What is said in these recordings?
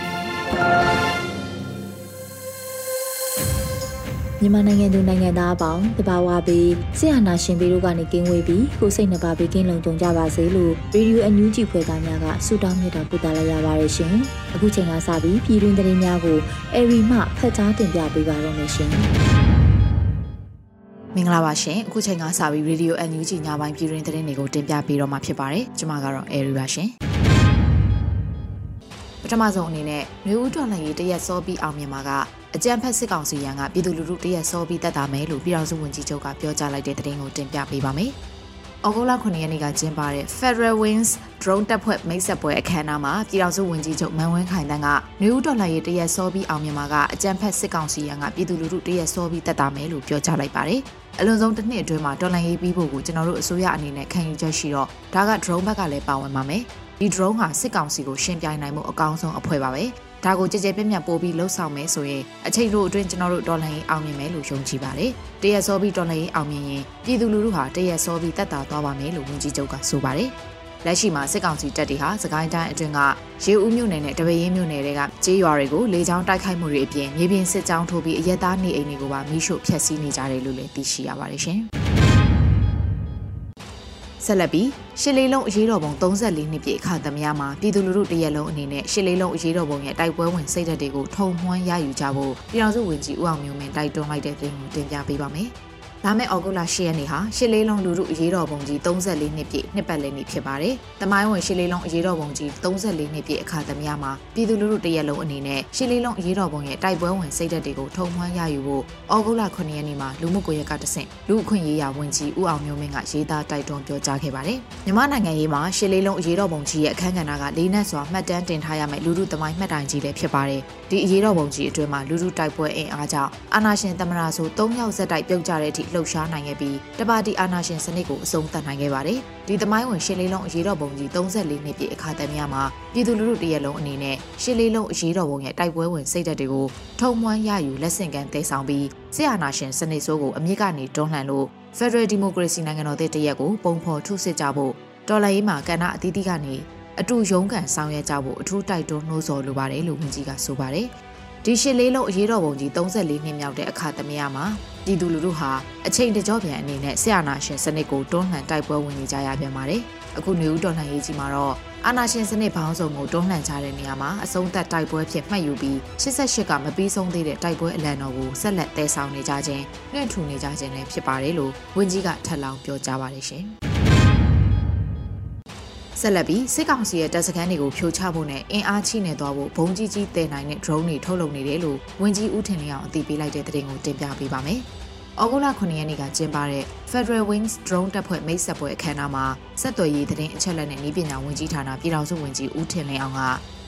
ပြီ။ မြန်မာနိုင်ငံသူနိုင်ငံသားအပေါင်းတဘာဝပြီးဆရာနာရှင်ပြီးတို့ကနေကင်းဝေးပြီးကိုစိတ်နှပါပြီးကင်းလုံခြုံကြပါစေလို့ရေဒီယိုအန်ယူဂျီဖွယ်သားများကဆုတောင်းမြတ်တာပို့သလာရပါတယ်ရှင်။အခုချိန်ကစပြီးပြည်တွင်းသတင်းများကိုအေရီမှဖတ်ကြားတင်ပြပေးပါတော့မယ်ရှင်။မင်္ဂလာပါရှင်အခုချိန်ကစပြီး Radio NUG ညပိုင်းပြည်တွင်သတင်းတွေကိုတင်ပြပေးတော့မှာဖြစ်ပါတယ်ကျွန်မကတော့ Airy ပါရှင်ပ ထမဆုံးအနေနဲ့မျိုးဦးတော်လှန်ရေးတရက်စောပြီးအောင်မြင်မှာကအကြံဖက်စစ်ကောင်စီရန်ကပြည်သူလူထုတရက်စောပြီးတက်တာမယ်လို့ပြည်ထောင်စုဝန်ကြီးချုပ်ကပြောကြားလိုက်တဲ့သတင်းကိုတင်ပြပေးပါမယ်။ဩဂုတ်လ9ရက်နေ့ကကျင်းပတဲ့ Federal Wings Drone တပ်ဖွဲ့မိတ်ဆက်ပွဲအခမ်းအနားမှာပြည်ထောင်စုဝန်ကြီးချုပ်မန်ဝင်းခိုင်တန်းကမျိုးဦးတော်လှန်ရေးတရက်စောပြီးအောင်မြင်မှာကအကြံဖက်စစ်ကောင်စီရန်ကပြည်သူလူထုတရက်စောပြီးတက်တာမယ်လို့ပြောကြားလိုက်ပါတယ်။အလွန်ဆုံးတစ်နှစ်အတွင်းမှာတော်လှန်ရေးပြီးဖို့ကိုကျွန်တော်တို့အစိုးရအနေနဲ့ခံယူချက်ရှိတော့ဒါက drone ဘက်ကလည်းပါဝင်ပါမယ်။ ဒီ drone ဟာစစ်ကောင်စီကိုရှင်းပြနိုင်မှုအကောင်းဆုံးအဖွဲ့ပါပဲ။ဒါကိုကြည်ကြဲပြန့်ပြန့်ပို့ပြီးလှုပ်ဆောင်မယ်ဆိုရင်အချိန်တို့အတွင်းကျွန်တော်တို့ဒေါ်လာရင်အောင်မြင်မယ်လို့ယုံကြည်ပါတယ်။တရက်စောပြီးဒေါ်လာရင်အောင်မြင်ရင်ပြည်သူလူထုဟာတရက်စောပြီးတက်တာသွားပါမယ်လို့ဝန်ကြီးချုပ်ကဆိုပါတယ်။လက်ရှိမှာစစ်ကောင်စီတပ်တွေဟာစကိုင်းတိုင်းအတွင်းကရေဦးမြို့နယ်နဲ့တပရင်းမြို့နယ်တွေကကျေးရွာတွေကိုလေကြောင်းတိုက်ခိုက်မှုတွေအပြင်မြေပြင်စစ်ကြောင်းထိုးပြီးအရက်သားနေအိမ်တွေကိုပါမိရှို့ဖျက်ဆီးနေကြတယ်လို့လည်းသိရှိရပါတယ်ရှင်။ ဆက်လက်ပြီးရှစ်လေးလုံးအရေးတော်ပုံ34နှစ်ပြည့်အခါသမယမှာပြည်သူလူထုတရက်လုံးအနေနဲ့ရှစ်လေးလုံးအရေးတော်ပုံရဲ့တိုက်ပွဲဝင်စိတ်ဓာတ်တွေကိုထုံမွှန်းရယူကြဖို့ပြည်တော်စုဝင်ကြီးဦးအောင်မျိုးမင်းတိုက်တွန်းလိုက်တဲ့သတင်းကိုတင်ပြပေးပါမယ်။ လာမယ့်ဩဂုတ်လ10ရက်နေ့ဟာရှစ်လေးလုံးလူထုအရေးတော်ပုံကြီး34နှစ်ပြည့်နှစ်ပတ်လည်နေ့ဖြစ်ပါတယ်။တမိုင်းဝင်ရှစ်လေးလုံးအရေးတော်ပုံကြီး34နှစ်ပြည့်အခါသမယမှာပြည်သူလူထုတရက်လုံးအနေနဲ့ရှစ်လေးလုံးအရေးတော်ပုံရဲ့တိုက်ပွဲဝင်စိတ်ဓာတ်တွေကိုထုံမှန်းရယူဖို့ဩဂုတ်လ9ရက်နေ့မှာလူမှုကွန်ရက်ကတဆင့်လူအခွင့်ရေးရာဝန်ကြီးဦးအောင်မျိုးမင်းကရေးသားတိုက်တွန်းပြောကြားခဲ့ပါတယ်။မြန်မာနိုင်ငံရေးမှာရှစ်လေးလုံးအရေးတော်ပုံကြီးရဲ့အခမ်းကဏ္ဍကလေးနက်စွာမှတ်တမ်းတင်ထားရမယ့်လူထုတမိုင်းမှတ်တိုင်ကြီးလည်းဖြစ်ပါတယ်။ဒီအရေးတော်ပုံကြီးအတွင်းမှာလူထုတိုက်ပွဲအင်အားကြောင့်အာဏာရှင်သမ္မတဆို၃ယောက်ဆက်တိုက်ပြုတ်ကျတဲ့အထိလှုပ်ရှားနိုင်ခဲ့ပြီးတပါတီအာဏာရှင်စနစ်ကိုအဆုံးသတ်နိုင်ခဲ့ပါတယ်။ဒီသမိုင်းဝင်ရှစ်လေးလုံးအရေးတော်ပုံကြီး34နှစ်ပြည့်အခါသမယမှာပြည်သူလူထုတရက်လုံးအနေနဲ့ရှစ်လေးလုံးအရေးတော်ပုံရဲ့တိုက်ပွဲဝင်စိတ်ဓာတ်တွေကိုထုံမွမ်းရယူလက်ဆင့်ကမ်းတည်ဆောင်ပြီးဆရာနာရှင်စနစ်ဆိုးကိုအမြင့်ကနေတွန်းလှန်လို့ Federal Democracy နိုင်ငံတော်တဲ့တရက်ကိုပုံဖော်ထုစစ်ကြဖို့တော်လှန်ရေးမှာကဏ္ဍအသီးသီးကနေအတူရုန်းကန်ဆောင်ရွက်ကြဖို့အထူးတိုက်တွန်းနှိုးဆော်လိုပါတယ်လို့ဝန်ကြီးကဆိုပါတယ်။ ဒီရှစ်လေးလုံးအရေးတော်ပုံကြီး34နှစ်မြောက်တဲ့အခါသမယမှာပြည်သူလူထုဟာအချိန်တကြောပြန်အနေနဲ့ဆရာနာရှင်စနစ်ကိုတွန်းလှန်တိုက်ပွဲဝင်နေကြရပြန်ပါတယ်။အခုနေဦးတော်လှန်ရေးကြီးမှာတော့အာနာရှင်စနစ်ဘောင်းဆောင်ကိုတွန်းလှန်ကြတဲ့နေရာမှာအဆုံးသက်တိုက်ပွဲဖြစ်မှတ်ယူပြီး88ကမပြီးဆုံးသေးတဲ့တိုက်ပွဲအလံတော်ကိုဆက်လက်တည်ဆောင်နေကြခြင်းနှင့်ထူနေကြခြင်းလည်းဖြစ်ပါတယ်လို့ဝန်ကြီးကထပ်လောင်းပြောကြားပါတယ်ရှင်။ ဆက်လက်ပြီးစစ်ကောင်စီရဲ့တပ်စခန်းတွေကိုဖြိုချဖို့နဲ့အင်အားချိနေသွားဖို့ဘုံကြီးကြီးတည်နိုင်တဲ့ drone တွေထုတ်လုပ်နေတယ်လို့ဝန်ကြီးဦးထင်လျောင်အသိပေးလိုက်တဲ့သတင်းကိုတင်ပြပေးပါမယ်။ဩဂုတ်လ9ရက်နေ့ကကျင်းပတဲ့ Federal Wings Drone တပ်ဖွဲ့မိတ်ဆက်ပွဲအခမ်းအနားမှာဆက်သွယ်ရေးသတင်းအချက်အလက်နဲ့ဤပညာဝန်ကြီးဌာနပြည်ထောင်စုဝန်ကြီးဦးထင်လင်းအောင်က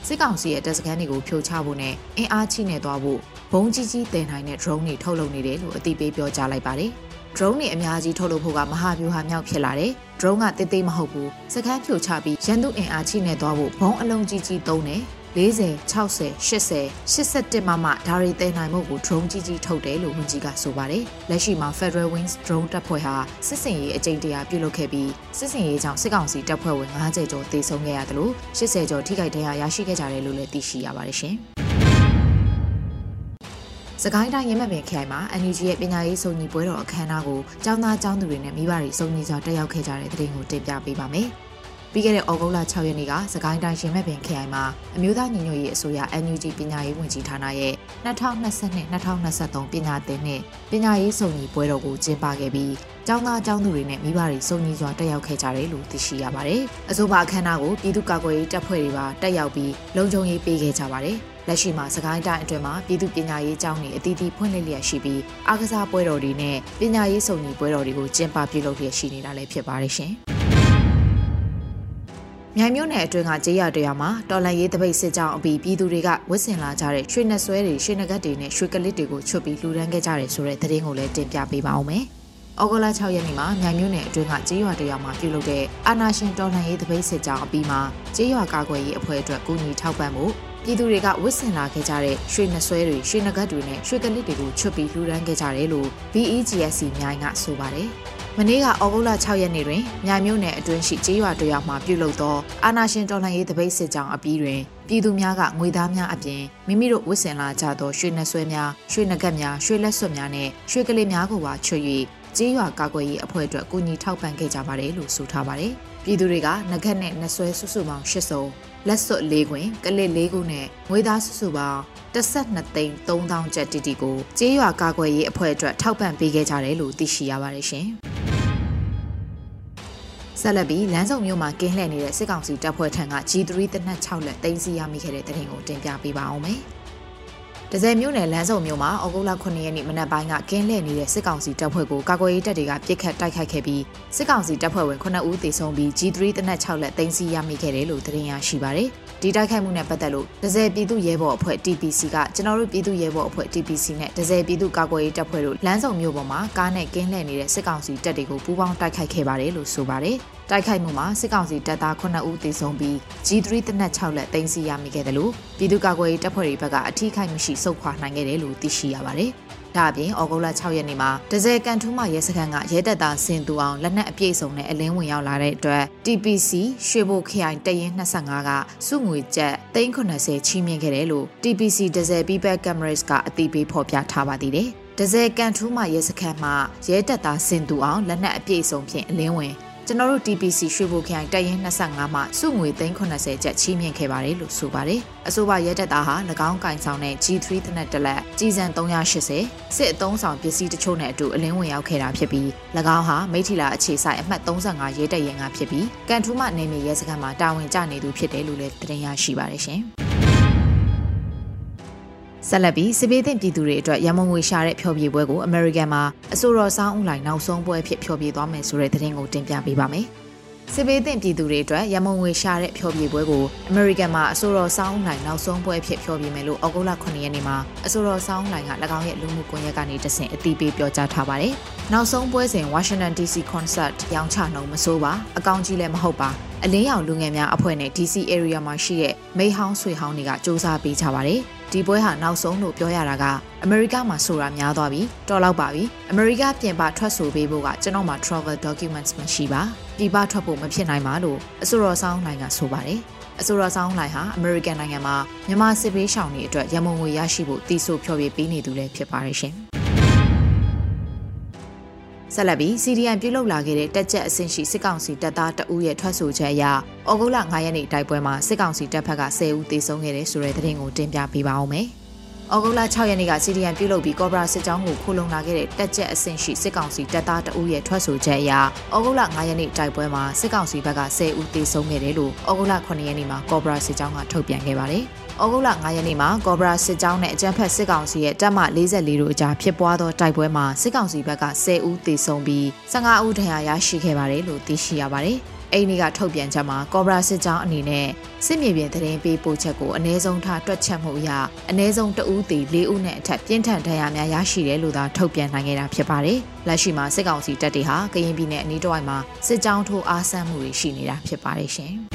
စစ်ကောင်စီရဲ့တပ်စခန်းတွေကိုဖြိုချဖို့နဲ့အင်အားချိနေသွားဖို့ဘုံကြီးကြီးတည်နိုင်တဲ့ drone တွေထုတ်လုပ်နေတယ်လို့အသိပေးပြောကြားလိုက်ပါတယ်။ drone တွေအများကြီးထုတ်လုပ်ဖို့ကမဟာဗျူဟာမြောက်ဖြစ်လာတယ်။ drone ကတိတ်တိတ်မဟုတ်ဘူး။စကန်းဖြိုချပြီးရန်သူအင်အားချိနေသွားဖို့ဘုံအလုံးကြီးကြီးသုံးတယ်။40 60 80 81မမဒါရီတဲနိုင်မှုကို drone ကြီးကြီးထုတ်တယ်လို့ဝန်ကြီးကဆိုပါတယ်။လက်ရှိမှာ Federal Wings drone တပ်ဖွဲ့ဟာစစ်စင်ရေးအကြိမ်တရာပြုလုပ်ခဲ့ပြီးစစ်စင်ရေးကြောင့်စစ်ကောင်စီတပ်ဖွဲ့ဝင်90ကျော်သေဆုံးခဲ့ရတယ်လို့80ကျော်ထိခိုက်ဒဏ်ရာရရှိခဲ့ကြတယ်လို့လည်းသိရှိရပါတယ်ရှင်။ စကိုင်းတိုင်းရမပင်ခရိုင်မှာ NUG ရဲ့ပညာရေးစုံညီပွဲတော်အခမ်းအနားကိုကျောင်းသားကျောင်းသူတွေနဲ့မိဘတွေစုံညီစွာတက်ရောက်ခဲ့ကြတဲ့တဲ့တင်ကိုတင်ပြပေးပါမယ်။ပြီးခဲ့တဲ့ဩဂုတ်လ6ရက်နေ့ကစကိုင်းတိုင်းရှင်မဲ့ပင်ခရိုင်မှာအမျိုးသားညီညွတ်ရေးအစိုးရ NUG ပညာရေးဝန်ကြီးဌာနရဲ့2022-2023ပညာသင်နှစ်ပညာရေးစုံညီပွဲတော်ကိုကျင်းပခဲ့ပြီးကျောင်းသားကျောင်းသူတွေနဲ့မိဘတွေစုံညီစွာတက်ရောက်ခဲ့ကြတယ်လို့သိရှိရပါတယ်။အဆိုပါအခမ်းအနားကိုပြည်သူ့ကာကွယ်ရေးတပ်ဖွဲ့တွေပါတက်ရောက်ပြီးလုံခြုံရေးပေးခဲ့ကြပါတယ်။ လက်ရှိမှာစကိုင်းတိုင်းအတွင်းမှာပြည်သူပညာရေးကျောင်းတွေအသီးသီးဖွင့်လှစ်လျက်ရှိပြီးအားကစားပွဲတော်တွေနဲ့ပညာရေးစုံညီပွဲတော်တွေကိုကျင်းပပြုလုပ်လျက်ရှိနေတာလည်းဖြစ်ပါတယ်ရှင်။မြိုင်မြို့နယ်အတွင်းကကြေးရတရမှာတော်လန်ရေးတပိတ်စစ်ကြောင်းအပြီးပြည်သူတွေကဝစ်စင်လာကြတဲ့ရွှေနှဆွဲတွေရွှေနဂတ်တွေနဲ့ရွှေကလစ်တွေကိုချွတ်ပြီးလှူဒန်းခဲ့ကြတယ်ဆိုတဲ့သတင်းကိုလည်းတင်ပြပေးပါအောင်မယ်။ဩဂုတ်လ6ရက်နေ့မှာမြိုင်မြို့နယ်အတွင်းကကြေးရွာတရွာမှာပြုလုပ်တဲ့အာနာရှင်တော်လှန်ရေးတပိတ်စစ်ကြောင်းအပြီးမှာကြေးရွာကာကွယ်ရေးအဖွဲ့အတွက်ကူညီထောက်ပံ့မှု ပြည်သူတွေကဝစ်စင်လာခဲ့ကြတဲ့ရွှေနှဆွဲတွေရွှေနဂတ်တွေနဲ့ရွှေကလစ်တွေကိုချွတ်ပြီးလှူဒန်းခဲ့ကြတယ်လို့ BEGSC မြိုင်ကဆိုပါတယ်။မနေ့ကဩဂုတ်လ6ရက်နေ့တွင်မြိုင်မြို့နယ်အတွင်းရှိကျေးရွာတရွာမှပြုလုပ်သောအာနာရှင်တော်လှန်ရေးတပိတ်စစ်ကြောင်းအပြီးတွင်ပြည်သူများကငွေသားများအပြင်မိမိတို့ဝတ်ဆင်လာကြသောရွှေနှဆွဲများရွှေနဂတ်များရွှေလက်စွပ်များနဲ့ရွှေကလေးများကိုပါချွတ်၍ကျေးရွာကာကွယ်ရေးအဖွဲ့အတွက်ကူညီထောက်ပံ့ခဲ့ကြပါတယ်လို့ဆိုထားပါတယ်။ပြည်သူတွေကနဂတ်နဲ့နှဆွဲစုစုပေါင်း၈စုံ လက်စွပ်၄ခွင်ကလစ်၄ခုနဲ့ငွေသားစုစုပေါင်း12သိန်း3000ကျပ်တီတီကိုကျေးရွာကာကွယ်ရေးအဖွဲ့အတွက်ထောက်ပံ့ပေးခဲ့ကြတယ်လို့သိရှိရပါတယ်ရှင်။ဆက်လက်ပြီးလမ်းစုံမြို့မှာကင်းလှည့်နေတဲ့စစ်ကောင်စီတပ်ဖွဲ့ထံက G3 တနက်6လက်တင်စီရမိခဲ့တဲ့တဲ့ရင်ကိုတင်ပြပေးပါအောင်မယ်။ ဒဇယ်မြို့နယ်လမ်းစုံမြို့မှာဩဂုတ်လ9ရက်နေ့မနက်ပိုင်းကကင်းလှည့်နေတဲ့စစ်ကောင်စီတပ်ဖွဲ့ကိုကာကွယ်ရေးတပ်တွေကပစ်ခတ်တိုက်ခိုက်ခဲ့ပြီးစစ်ကောင်စီတပ်ဖွဲ့ဝင်9ဦးသေဆုံးပြီး G3 တနက်6လက်တင်စီရမိခဲ့တယ်လို့သတင်းရရှိပါတယ်။ဒီတိုက်ခိုက်မှုနဲ့ပတ်သက်လို့ဒဇယ်ပြည်သူရဲဘော်အဖွဲ့ TPC ကကျွန်တော်တို့ပြည်သူရဲဘော်အဖွဲ့ TPC နဲ့ဒဇယ်ပြည်သူကာကွယ်ရေးတပ်ဖွဲ့တို့လမ်းစုံမြို့ပေါ်မှာကားနဲ့ကင်းလှည့်နေတဲ့စစ်ကောင်စီတပ်တွေကိုပူးပေါင်းတိုက်ခိုက်ခဲ့ပါတယ်လို့ဆိုပါတယ်။တိုက်ခိုက်မှုမှာစစ်ကောင်စီတပ်သား9ဦးသေဆုံးပြီး G3 တနက်6လက်တင်စီရမိခဲ့တယ်လို့ပြည်သူ့ကာကွယ်ရေးတပ်ဖွဲ့တွေဘက်ကအထူးခိုက်မရှိစုခွာနိုင်ခဲ့တယ်လို့သိရှိရပါတယ်။ဒါအပြင်ဩဂုတ်လ6ရက်နေ့မှာဒဇယ်ကန်ထူးမှရဲစခန်းကရဲတပ်သားစင်သူအောင်လက်နက်အပြည့်စုံနဲ့အလင်းဝင်ရောက်လာတဲ့အတွက် TPC ရွှေဘိုခရိုင်တရင်25ကစုငွေကျပ်390ချီးမြှင့်ခဲ့တယ်လို့ TPC ဒဇယ် People Cameras ကအသိပေးဖော်ပြထားပါသေးတယ်။ဒဇယ်ကန်ထူးမှရဲစခန်းမှာရဲတပ်သားစင်သူအောင်လက်နက်အပြည့်စုံဖြင့်အလင်းဝင် ကျွန်တော်တို့ TPC ရွှေဘိုခိုင်တပ်ရင်း25မှာစုငွေ380ကျပ်ချီးမြှင့်ခဲ့ပါတယ်လို့ဆိုပါတယ်။အဆိုပါရဲတပ်သားဟာ၎င်းကင်ဆောင်တဲ့ G3 တနက်တလက်ကြီးစံ380စစ်အုံဆောင်ပစ္စည်းတချို့နဲ့အတူအလင်းဝင်ရောက်ခဲ့တာဖြစ်ပြီး၎င်းဟာမိထီလာအခြေဆိုင်အမှတ်35ရဲတပ်ရင်းကဖြစ်ပြီးကန်ထူးမှနေမြေရဲစခန်းမှာတာဝန်ကျနေသူဖြစ်တယ်လို့လည်းတင်ရရှိပါတယ်ရှင်။ ဆက်လက်ပြီးစစ်ဘေးသင့်ပြည်သူတွေအတွက်ရမုံငွေရှာတဲ့ဖျော်ဖြေပွဲကိုအမေရိကန်မှာအဆိုတော်ဆောင်းဦးလိုင်နောက်ဆုံးပွဲဖြစ်ဖျော်ဖြေသွားမယ်ဆိုတဲ့သတင်းကိုတင်ပြပေးပါမယ်။စစ်ဘေးသင့်ပြည်သူတွေအတွက်ရမုံငွေရှာတဲ့ဖျော်ဖြေပွဲကိုအမေရိကန်မှာအဆိုတော်ဆောင်းဦးလိုင်နောက်ဆုံးပွဲဖြစ်ဖျော်ဖြေမယ်လို့ဩဂုတ်လ9ရက်နေ့မှာအဆိုတော်ဆောင်းဦးလိုင်က၎င်းရဲ့လူမှုကွန်ရက်ကနေတဆင့်အသိပေးပြောကြားထားပါတယ်။နောက်ဆုံးပွဲစဉ် Washington DC Concert ရောင်းချနှုံမစိုးပါအကောင့်ကြီးလည်းမဟုတ်ပါအလင်းရောင်လူငယ်များအဖွဲ့နဲ့ DC area မှာရှိတဲ့မိဟောင်းဆွေဟောင်းတွေကစ조사ပေးကြပါတယ်။ ဒီပွဲဟာနောက်ဆုံးလို့ပြောရတာကအမေရိကမှာဆိုတာများသွားပြီတော်လောက်ပါပြီအမေရိကပြင်ပထွက်ဆိုပေးဖို့ကကျွန်တော်မှာ travel documents မရှိပါပြည်ပထွက်ဖို့မဖြစ်နိုင်ပါလို့အဆိုတော်ဆောင်နိုင်ကဆိုပါတယ်အဆိုတော်ဆောင်လိုက်ဟာအမေရိကန်နိုင်ငံမှာမြန်မာစစ်ပေးရှောင်တွေအတွက်ရမုံငွေရရှိဖို့တီးဆိုဖျော်ဖြေပေးနေသူလည်းဖြစ်ပါတယ်ရှင်။ ဆက်လက်ပြီး CDN ပြုလုပ်လာခဲ့တဲ့တက်ကြက်အဆင့်ရှိစစ်ကောင်စီတပ်သားတအူးရဲ့ထွက်ဆိုချက်အရဩဂုတ်လ9ရက်နေ့တိုက်ပွဲမှာစစ်ကောင်စီတပ်ဖက်က10ဦးသေဆုံးခဲ့တဲ့ဆိုတဲ့သတင်းကိုတင်ပြပေးပါောင်းမယ်။ဩဂုတ်လ6ရက်နေ့က CDN ပြုလုပ်ပြီးကော့ဘရာစစ်ကြောင်းကိုခိုလုံလာခဲ့တဲ့တက်ကြက်အဆင့်ရှိစစ်ကောင်စီတပ်သားတအုပ်ရဲ့ထွက်ဆိုချက်အရဩဂုတ်လ9ရက်နေ့တိုက်ပွဲမှာစစ်ကောင်စီဘက်က10ဦးသေဆုံးခဲ့တယ်လို့ဩဂုတ်လ9ရက်နေ့မှာကော့ဘရာစစ်ကြောင်းကထုတ်ပြန်ခဲ့ပါတယ်။ ဩဂုတ်လ9ရက်နေ့မှာကော့ဘရာစစ်ကြောင်းနဲ့အကြမ်းဖက်စစ်ကောင်စီရဲ့တပ်မ44တို့အကြားဖြစ်ပွားသောတိုက်ပွဲမှာစစ်ကောင်စီဘက်က10ဦးသေဆုံးပြီး15ဦးဒဏ်ရာရရှိခဲ့ပါတယ်လို့သိရှိရပါတယ်။အိမ်တွေကထုတ်ပြန်ချက်မှာကော့ဘရာစစ်ကြောင်းအနေနဲ့စစ်မြေပြင်သတင်းပေးပို့ချက်ကိုအ ਨੇ ဆုံးထားတွက်ချက်မှုအရအ ਨੇ ဆုံးတဦးသေး၄ဦးနဲ့အထက်ပြင်းထန်ဒဏ်ရာများရရှိတယ်လို့သာထုတ်ပြန်နိုင်ခဲ့တာဖြစ်ပါတယ်။လက်ရှိမှာစစ်ကောင်စီတပ်တွေဟာကရင်ပြည်နယ်အနီးတစ်ဝိုက်မှာစစ်ကြောင်းထိုးအားဆန်းမှုတွေရှိနေတာဖြစ်ပါတယ်ရှင်။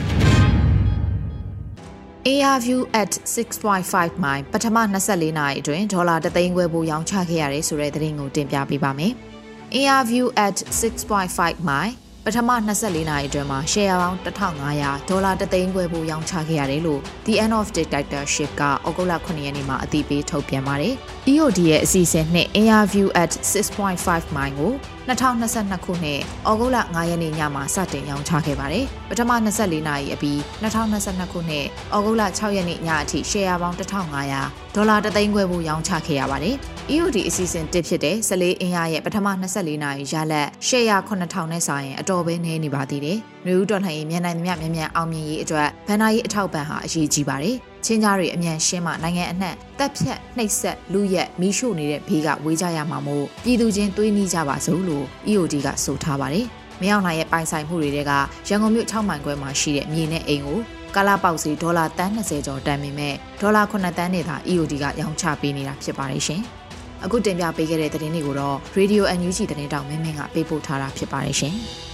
ARView at 6.5 mile ပထမ24နာရီအတွင်းဒေါ်လာ3သိန်းခွဲပိုရောင်းချခဲ့ရတယ်ဆိုတဲ့သတင်းကိုတင်ပြပေးပါမယ်။ ARView at 6.5 mile ပထမ24နာရီအတွင်းမှာ share ပေါင်း1500ဒေါ်လာ3သိန်းခွဲဖို့ရောင်းချခဲ့ရတယ်လို့ The End of Dictatorship ကဩဂုတ်လ9ရက်နေ့မှာအသိပေးထုတ်ပြန်ပါတယ်။ EOD ရဲ့အစီအစဉ်နဲ့ Interview at 6.5 mile ကို 2022ခုနှစ်ဩဂုတ်လ9ရက်နေ့ညမှာစတင်ရောင်းချခဲ့ပါတယ်။ပထမ24နာရီအပြီး2022ခုနှစ်ဩဂုတ်လ6ရက်နေ့ညအထိရှယ်ယာပေါင်း1500ဒေါ်လာ3သိန်းခွဲဖို့ရောင်းချခဲ့ရပါတယ်။ EOD အစီအစဉ်တစ်ဖြစ်တဲ့စလေးအင်အားရဲ့ပထမ24နာရီရလက်ရှယ်ယာ9000နဲ့စာရင်အတော်ပဲနည်းနေပါသေးတယ်။မျိုးဦးတော်လှန်ရေးမြန်နိုင်သမျှမြန်မြန်အောင်မြင်ရေးအတွက်ဗန်နာရေးအထောက်ပံ့ဟာအရေးကြီးပါတယ်။ ချင်းကြားတွေအမြန်ရှင်းမှနိုင်ငံအနှံ့တက်ဖြတ်နှိပ်စက်လူရက်မီးရှို့နေတဲ့ဘေးကဝေးကြရမှာမို့ပြည်သူချင်းတွေးမိကြပါစို့လို့ EOD ကဆိုထားပါတယ်။မရောက်နိုင်ရဲ့ပိုင်ဆိုင်မှုတွေကရန်ကုန်မြို့6မိုင်ခွဲမှာရှိတဲ့မြေနဲ့အိမ်ကိုကာလာပေါက်စီဒေါ်လာတန်း20ကျော်တန်ပေမဲ့ဒေါ်လာ9တန်းနဲ့သာ EOD ကရောင်းချပေးနေတာဖြစ်ပါတယ်ရှင်။အခုတင်ပြပေးခဲ့တဲ့သတင်းတွေကိုတော့ Radio NUG သတင်းတောင်မင်းမင်းကပေးပို့ထားတာဖြစ်ပါတယ်ရှင်။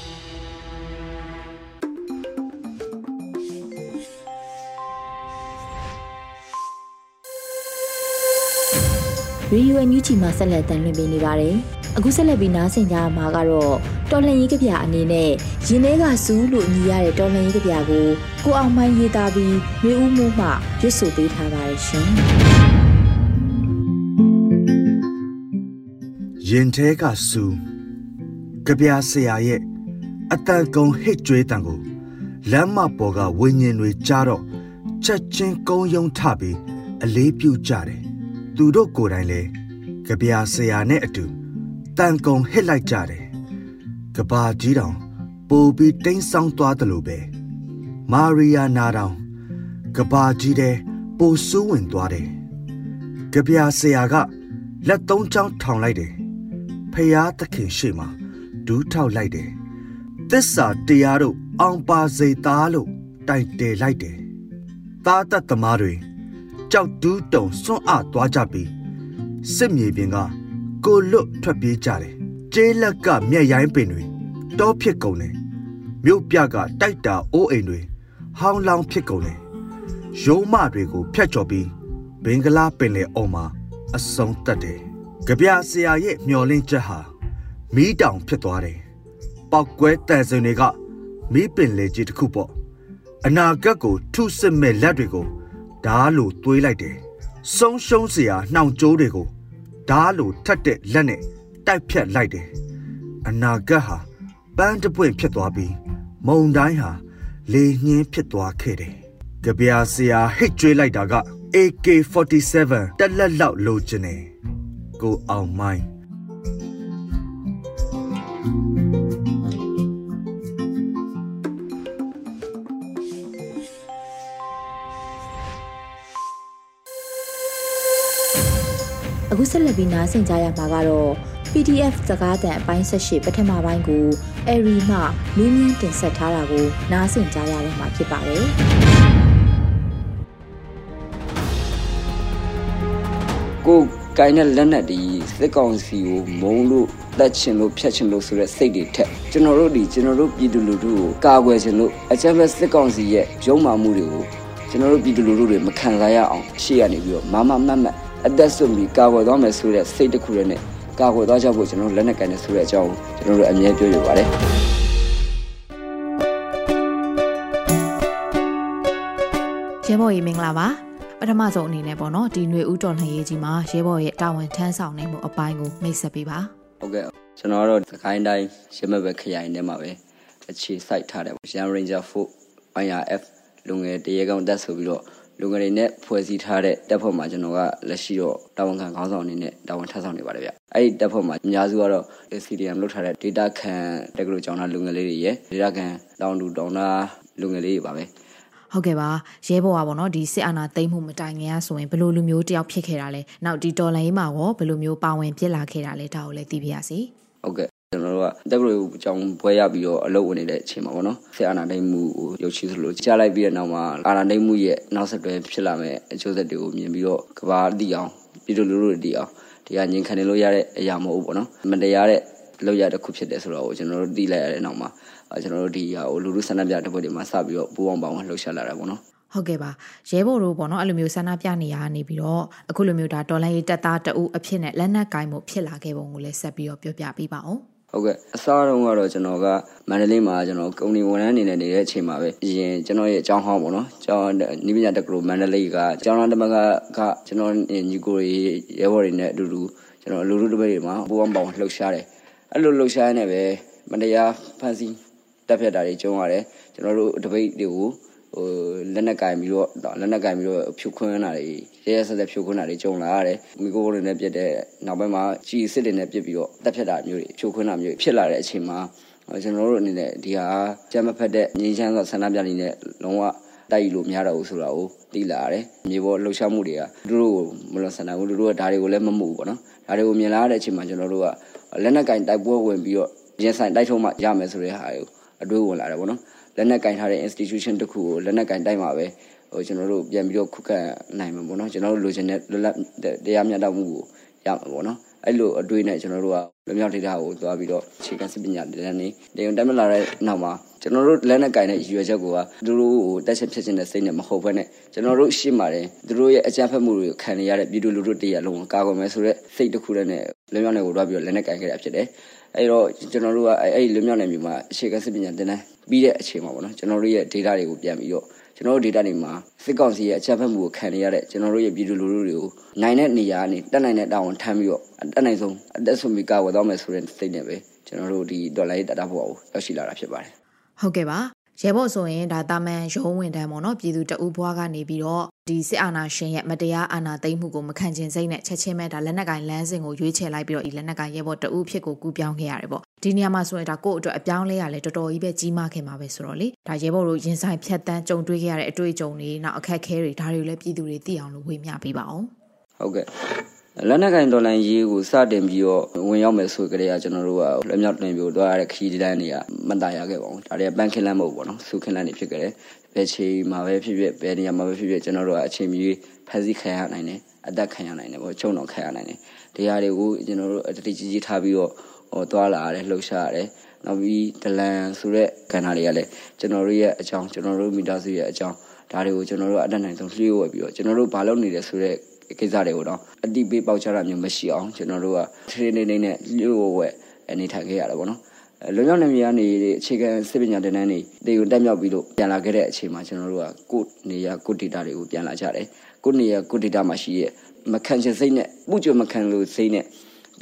ရေဒီယိုအန်ယူဂျီမှာဆက်လက်တင်ပြနေပါတယ်။အခုဆက်လက်ပြီးနားဆင်ကြရမှာကတော့တော်လှန်ရေးကြပြအနေနဲ့ရင်ထဲကစူးလို့အညီရတဲ့တော်လှန်ရေးကြပြကိုကိုအောင်မိုင်းရေးသားပြီးမျိုးဦးမှုမှရွတ်ဆိုပေးထားပါတယ်ရှင်။ရင်ထဲကစူးကြပြဆရာရဲ့အတန်ကုံဟစ်ကြွေးတံကိုလမ်းမပေါ်ကဝိညာဉ်တွေကြားတော့ချက်ချင်းကုန်းယုံထပြီးအလေးပြုကြတယ်။ သူတို့ကိုယ်တိုင်လည်းကြပြဆရာနဲ့အတူတန်ကုံဟစ်လိုက်ကြတယ်ကဘာကြီးတောင်ပိုပြီးတိမ်းဆောင်းသွားတယ်လို့ပဲမာရီယာနာတောင်ကဘာကြီးတဲ့ပိုဆိုးဝင်သွားတယ်ကြပြဆရာကလက်သုံးချောင်းထောင်လိုက်တယ်ဖျားသခင်ရှေ့မှာဒူးထောက်လိုက်တယ်သစ္စာတရားတို့အောင်ပါစေသားလို့တိုက်တယ်လိုက်တယ်သားတတ်သမားတွေ ကြောက်တူးတုံစွန့်အသွားကြပြီးစစ်မြေပြင်ကကိုလွတ်ထွက်ပြေးကြတယ်ကျေးလက်ကမျက်ရိုင်းပင်တွေတောဖြစ်ကုန်တယ်မြို့ပြကတိုက်တာအိုးအိမ်တွေဟောင်းလောင်းဖြစ်ကုန်တယ်ရုံးမတွေကိုဖျက်ချော်ပြီးဘင်္ဂလားပင်လယ်အော်မှာအဆုံးတက်တယ်ကြပြဆရာရဲ့မျောလင့်ချက်ဟာမီးတောင်ဖြစ်သွားတယ်ပောက်ကွဲတန်စင်တွေကမီးပင်လေကြီးတစ်ခုပေါ့အနာဂတ်ကိုထုစစ်မဲ့လက်တွေကို ဓားလိုသွေးလိုက်တယ်ဆုံးရှုံးစရာနှောင်ကြိုးတွေကိုဓားလိုထက်တဲ့လက်နဲ့တိုက်ဖြတ်လိုက်တယ်အနာဂတ်ဟာပန်းတပွင့်ဖြစ်သွားပြီးမုံတိုင်းဟာလေညင်းဖြစ်သွားခဲ့တယ်ကြပြာဆရာဟစ်ကြွေးလိုက်တာက AK47 တက်လက်လောက်လိုချင်တယ်ကိုအောင်မိုင်း အခုဆက်လက်ပြီးနားဆင်ကြရမှာကတော့ PDF စကားသံအပိုင်း18ပထမပိုင်းကိုအရီမှမင်းမြန်းတင်ဆက်ထားတာကိုနားဆင်ကြရတော့မှာဖြစ်ပါတယ်။ကိုကိုင်းတဲ့လက်နက်ဒီစစ်ကောင်စီကိုမုံလို့တက်ချင်လို့ဖြတ်ချင်လို့ဆိုတဲ့စိတ်တွေထက်ကျွန်တော်တို့ဒီကျွန်တော်တို့ပြည်သူလူထုကိုကာကွယ်ချင်လို့အကြမ်းဖက်စစ်ကောင်စီရဲ့ရုံမာမှုတွေကိုကျွန်တော်တို့ပြည်သူလူထုတွေမခံစားရအောင်ရှေ့ကနေပြီးတော့မမမတ်မတ် အသက်ဆုံးပြီးကာကွယ်သွားမယ်ဆိုတဲ့စိတ်တစ်ခုတည်းနဲ့ကာကွယ်သွားကြဖို့ကျွန်တော်တို့လက်နက်ကန်နေဆိုတဲ့အကြောင်းကျွန်တော်တို့အမြဲပြောရပါတယ်ရဲဘော်ကြီးမင်္ဂလာပါပထမဆုံးအနေနဲ့ပေါ့နော်ဒီຫນွေဦးတော်လှန်ရေးကြီးမှာရဲဘော်ရဲ့တာဝန်ထမ်းဆောင်နိုင်မှုအပိုင်းကိုမိတ်ဆက်ပေးပါဟုတ်ကဲ့ကျွန်တော်ကတော့စကိုင်းတိုင်းရမဘက်ခရိုင်ထဲမှာပဲအခြေစိုက်ထားတယ်ရန် Ranger 4 IRF လူငယ်တရေကောင်တက်ဆိုပြီးတော့ လူငယ်တွေနဲ့ဖွဲ့စည်းထားတဲ့တပ်ဖွဲ့မှာကျွန်တော်ကလက်ရှိတော့တာဝန်ခံခေါင်းဆောင်အနေနဲ့တာဝန်ထမ်းဆောင်နေပါတယ်ဗျအဲ့ဒီတပ်ဖွဲ့မှာအများစုကတော့ CDM လုပ်ထားတဲ့ data ခံတက္ကသိုလ်ကျောင်းသားလူငယ်လေးတွေရယ် data ခံတောင်တူတောင်သားလူငယ်လေးတွေပါပဲဟုတ်ကဲ့ပါရဲဘော်ကပေါ့နော်ဒီစစ်အာဏာသိမ်းမှုမတိုင်ခင်ကဆိုရင်ဘယ်လိုလူမျိုးတယောက်ဖြစ်ခဲ့တာလဲနောက်ဒီတော်လိုင်းမှာရောဘယ်လိုမျိုးပါဝင်ဖြစ်လာခဲ့တာလဲဒါကိုလည်းသိပြရစီဟုတ်ကဲ့ ကျွန်တော်တို့ကတက်ဘလို့အကြောင်းပွဲရပြီးတော့အလုပ်ဝင်နေတဲ့အချိန်မှာပေါ့နော်ဆရာအာနာဒိတ်မှုကိုရုပ်ချီသလိုကြားလိုက်ပြီးတဲ့နောက်မှာအာနာဒိတ်မှုရဲ့နောက်ဆက်တွဲဖြစ်လာမဲ့အကျိုးဆက်တွေကိုမြင်ပြီးတော့ကဘာတိအောင်ပြည်သူလူထုတွေတိအောင်ဒီကငြိမ်ခံနေလို့ရတဲ့အရာမဟုတ်ဘူးပေါ့နော်မတရားတဲ့လောက်ရတဲ့ခုဖြစ်တယ်ဆိုတော့ကျွန်တော်တို့သိလိုက်ရတဲ့နောက်မှာကျွန်တော်တို့ဒီဟာကိုလူလူဆန္ဒပြတဲ့ဘက်တွေမှာစပြီးတော့ပူအောင်ပေါင်းလှုပ်ရှားလာတာပေါ့နော်ဟုတ်ကဲ့ပါရဲဘော်တို့ပေါ့နော်အဲ့လိုမျိုးဆန္ဒပြနေရနေပြီးတော့အခုလိုမျိုးဒါတော်လိုင်းရေးတက်သားတအုပ်အဖြစ်နဲ့လက်နက်ကိုင်းမှုဖြစ်လာခဲ့ပုံကိုလည်းဆက်ပြီးတော့ပြောပြပေးပါအောင် ဟုတ်ကဲ့အစားတုန်းကတော့ကျွန်တော်ကမန္တလေးမှာကျွန်တော်ကုမ္ပဏီဝန်ထမ်းအနေနဲ့နေတဲ့အချိန်မှာပဲအရင်ကျွန်တော်ရဲ့အကြောင်းဟောင်းပေါ့နော်ကျောင်းနိပညာတက္ကသိုလ်မန္တလေးကကျောင်းသားတမကကကျွန်တော်ညီကိုတွေရဲဘော်တွေနဲ့အတူတူကျွန်တော်လူလူတပည့်တွေမှာပူပေါင်းပေါင်းလှုပ်ရှားတယ်အဲ့လိုလှုပ်ရှားနေပဲမတရားဖန်ဆီးတက်ဖြတ်တာတွေကျုံရတယ်ကျွန်တော်တို့တပိတ်တွေကို ဟိုလက်နက်ကင်ပြီးတော့လက်နက်ကင်ပြီးတော့ဖြုတ်ခွင်းတာတွေရဲရဲဆက်ဆက်ဖြုတ်ခွင်းတာတွေကြုံလာရတယ်မိကိုတွေနဲ့ပြစ်တဲ့နောက်ပိုင်းမှာကြီးစစ်တွေနဲ့ပြစ်ပြီးတော့တက်ဖြတ်တာမျိုးတွေဖြုတ်ခွင်းတာမျိုးဖြစ်လာတဲ့အချိန်မှာကျွန်တော်တို့အနေနဲ့ဒီဟာကြမ်းမဖက်တဲ့ငြိမ်းချမ်းသောဆန္ဒပြနေတဲ့လုံးဝတိုက်ယူလို့မရတော့ဘူးဆိုတာကိုသိလာရတယ်မြေပေါ်လှုပ်ရှားမှုတွေကသူတို့ကိုမလွန်ဆန္ဒဘူးသူတို့ကဒါတွေကိုလည်းမမှုဘူးပေါ့နော်ဒါတွေကိုမြင်လာတဲ့အချိန်မှာကျွန်တော်တို့ကလက်နက်ကင်တိုက်ပွဲဝင်ပြီးတော့ရင်ဆိုင်တိုက်ထုံးမှရမယ်ဆိုတဲ့ဟာကိုအတွေးဝင်လာတယ်ပေါ့နော် လက်နက်ကင်ထားတဲ့ institution တစ်ခုကိုလက်နက်ကင်တိုက်မှာပဲဟိုကျွန်တော်တို့ပြန်ပြီးတော့ခုခံနိုင်မှာပေါ့နော်ကျွန်တော်တို့လိုချင်တဲ့လွတ်လပ်တရားမျှတမှုကိုရမှာပေါ့နော်အဲ့လိုအတွေးနဲ့ကျွန်တော်တို့ကလွမြောက်ဒေတာကိုသွားပြီးတော့အခြေခံစစ်ပညာတန်းနေတေုံတက်မလာတဲ့နောက်မှာကျွန်တော်တို့လက်နဲ့ကင်တဲ့ရွယ်ချက်ကိုကသူတို့ကိုတက်ချက်ဖြစ်ခြင်းတဲ့စိတ်နဲ့မဟုတ်ဘဲနဲ့ကျွန်တော်တို့ရှိမှတယ်သူတို့ရဲ့အကြမ်းဖက်မှုတွေကိုခံနေရတဲ့ပြည်သူလူထုတရလုံးကိုကာကွယ်မယ်ဆိုတဲ့စိတ်တစ်ခုနဲ့လွမြောက်နယ်ကိုသွားပြီးတော့လက်နဲ့ကင်ခဲ့တာဖြစ်တယ် အဲ့တော့ကျွန်တော်တို့ကအဲ့ဒီလွမြောက်နယ်မြို့မှာအခြေခံစစ်ပညာတင်တန်းပြီးတဲ့အချိန်မှာပေါ့နော်ကျွန်တော်တို့ရဲ့ data တွေကိုပြန်ပြီးတော့ကျွန်တော်တို့ data တွေမှာစစ်ကောင်စီရဲ့အချက်ဖက်မှုကိုခံနေရတဲ့ကျွန်တော်တို့ရဲ့ပြည်သူလူထုတွေကိုနိုင်တဲ့နေရာကနေတက်နိုင်တဲ့တာဝန်ထမ်းပြီးတော့တက်နိုင်ဆုံးအသက်ဆုံးပြီးကာဝယ်တော့မယ်ဆိုတဲ့စိတ်နဲ့ပဲကျွန်တော်တို့ဒီဒေါ်လာရေးတတာဖို့ရောက်ရှိလာတာဖြစ်ပါတယ်ဟုတ်ကဲ့ပါ ရဲဘော်ဆိုရင်ဒါတာမန်ရုံးဝင်တန်းပေါ့နော်ပြည်သူတအူးဘွားကနေပြီးတော့ဒီစစ်အာဏာရှင်ရဲ့မတရားအာဏာသိမ်းမှုကိုမခံချင်စိတ်နဲ့ချက်ချင်းပဲဒါလက်နက်ကင်လမ်းစဉ်ကိုရွေးချယ်လိုက်ပြီးတော့ဒီလက်နက်ကင်ရဲဘော်တအူးဖြစ်ကိုကူးပြောင်းခဲ့ရတယ်ပေါ့ဒီနေရာမှာဆိုရင်ဒါကိုယ့်အတွက်အပြောင်းလဲရလဲတော်တော်ကြီးပဲကြီးမားခင်မှာပဲဆိုတော့လေဒါရဲဘော်တို့ရင်ဆိုင်ဖြတ်တန်းကြုံတွေ့ခဲ့ရတဲ့အတွေ့အကြုံတွေနောက်အခက်အခဲတွေဒါတွေကိုလည်းပြည်သူတွေသိအောင်လို့ဝေမျှပေးပါအောင်ဟုတ်ကဲ့ လက်နက်ကင်ဒေါ်လာရေးကိုစတင်ပြီးတော့ဝင်ရောက်မယ်ဆိုကြတဲ့ကကျွန်တော်တို့ကလက်မြောက်တင်ပြီးတော့ရတဲ့ခီးတန်းတွေကမတန်ရခဲ့ပါဘူးဒါတွေကပန်းခင်းလန်းမဟုတ်ဘူးပေါ့နော်စုခင်းလန်းတွေဖြစ်ကြတယ်ဘယ်ချိန်မှာပဲဖြစ်ဖြစ်ဘယ်နေရာမှာပဲဖြစ်ဖြစ်ကျွန်တော်တို့ကအချိန်မီဖန်ဆီးခံရနိုင်တယ်အသက်ခံရနိုင်တယ်ပေါ့ချုံတော့ခံရနိုင်တယ်တရားတွေကိုကျွန်တော်တို့အတတိကြီးကြီးထားပြီးတော့ဟောသွားလာရတယ်လှုပ်ရှားရတယ်နောက်ပြီးဒလန်ဆိုတဲ့ကဏ္ဍတွေကလည်းကျွန်တော်တို့ရဲ့အကြောင်းကျွန်တော်တို့မိသားစုရဲ့အကြောင်းဒါတွေကိုကျွန်တော်တို့အတတ်နိုင်ဆုံးလျှို့ဝှက်ပြီးတော့ကျွန်တော်တို့ဘာလုပ်နေလဲဆိုတဲ့ ကိစ္စတွေကိုတော့အတိပေးပေါက်ချတာမျိုးမရှိအောင်ကျွန်တော်တို့ကထရေနေနေနဲ့လျှို့ဝှက်အနေထိုင်ခဲ့ရတယ်ပေါ့နော်လွန်မြောက်နေမြေကနေအခြေခံစစ်ပညာတင်တန်းတွေတေကိုတက်မြောက်ပြီးလို့ပြန်လာခဲ့တဲ့အချိန်မှာကျွန်တော်တို့ကကို့နေရကို့ဒေတာတွေကိုပြန်လာကြတယ်ကို့နေရကို့ဒေတာမှာရှိရဲ့မခံချင်စိတ်နဲ့ပူကြမခံလို့စိတ်နဲ့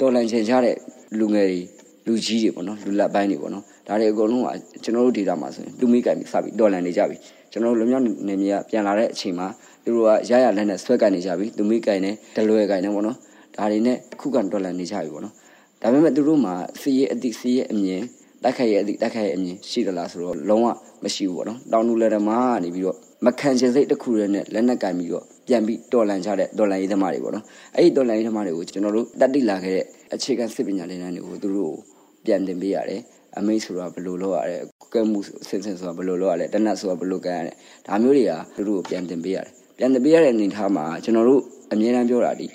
တော်လန်ချင်ကြတဲ့လူငယ်တွေလူကြီးတွေပေါ့နော်လူလက်ပိုင်းတွေပေါ့နော်ဒါတွေအကုန်လုံးကကျွန်တော်တို့ဒေတာမှာဆိုရင်လူမိကင်ပြီးစပြီးတော်လန်နေကြပြီကျွန်တော်တို့လွန်မြောက်နေမြေကပြန်လာတဲ့အချိန်မှာ သူတို့ကရရလက်နဲ့ဆွဲကန်နေကြပြီလူမိကင်နဲ့ဒလွယ်ကင်နဲ့ပေါ့နော်ဒါတွေနဲ့ခုခံတော်လန်နေကြပြီပေါ့နော်ဒါပေမဲ့သူတို့မှာစီးရဲအတိစီးရဲအမြင်တိုက်ခိုက်ရဲ့အတိတိုက်ခိုက်ရဲ့အမြင်ရှိသလားဆိုတော့လုံးဝမရှိဘူးပေါ့နော်တောင်လူလက်ဓမားကနေပြီးတော့မခံချင်စိတ်တစ်ခုတည်းနဲ့လက်နက်ကင်ပြီးတော့ပြန်ပြီးတော်လန်ကြတဲ့တော်လန်ရေးသမားတွေပေါ့နော်အဲ့ဒီတော်လန်ရေးသမားတွေကိုကျွန်တော်တို့တတ်တိလာခဲ့တဲ့အခြေခံစစ်ပညာတွေနဲ့တွေကိုသူတို့ပြန်တင်ပေးရတယ်အမိတ်ဆိုတာဘယ်လိုလုပ်ရလဲကဲမှုစင်စင်ဆိုတာဘယ်လိုလုပ်ရလဲတနတ်ဆိုတာဘယ်လိုကဲရလဲဒါမျိုးတွေကသူတို့ကိုပြန်တင်ပေးရတယ် ပြန်တင်ပေးရတဲ့အနေထားမှာကျွန်တော်တို့အမြဲတမ်းပြောတာဒီ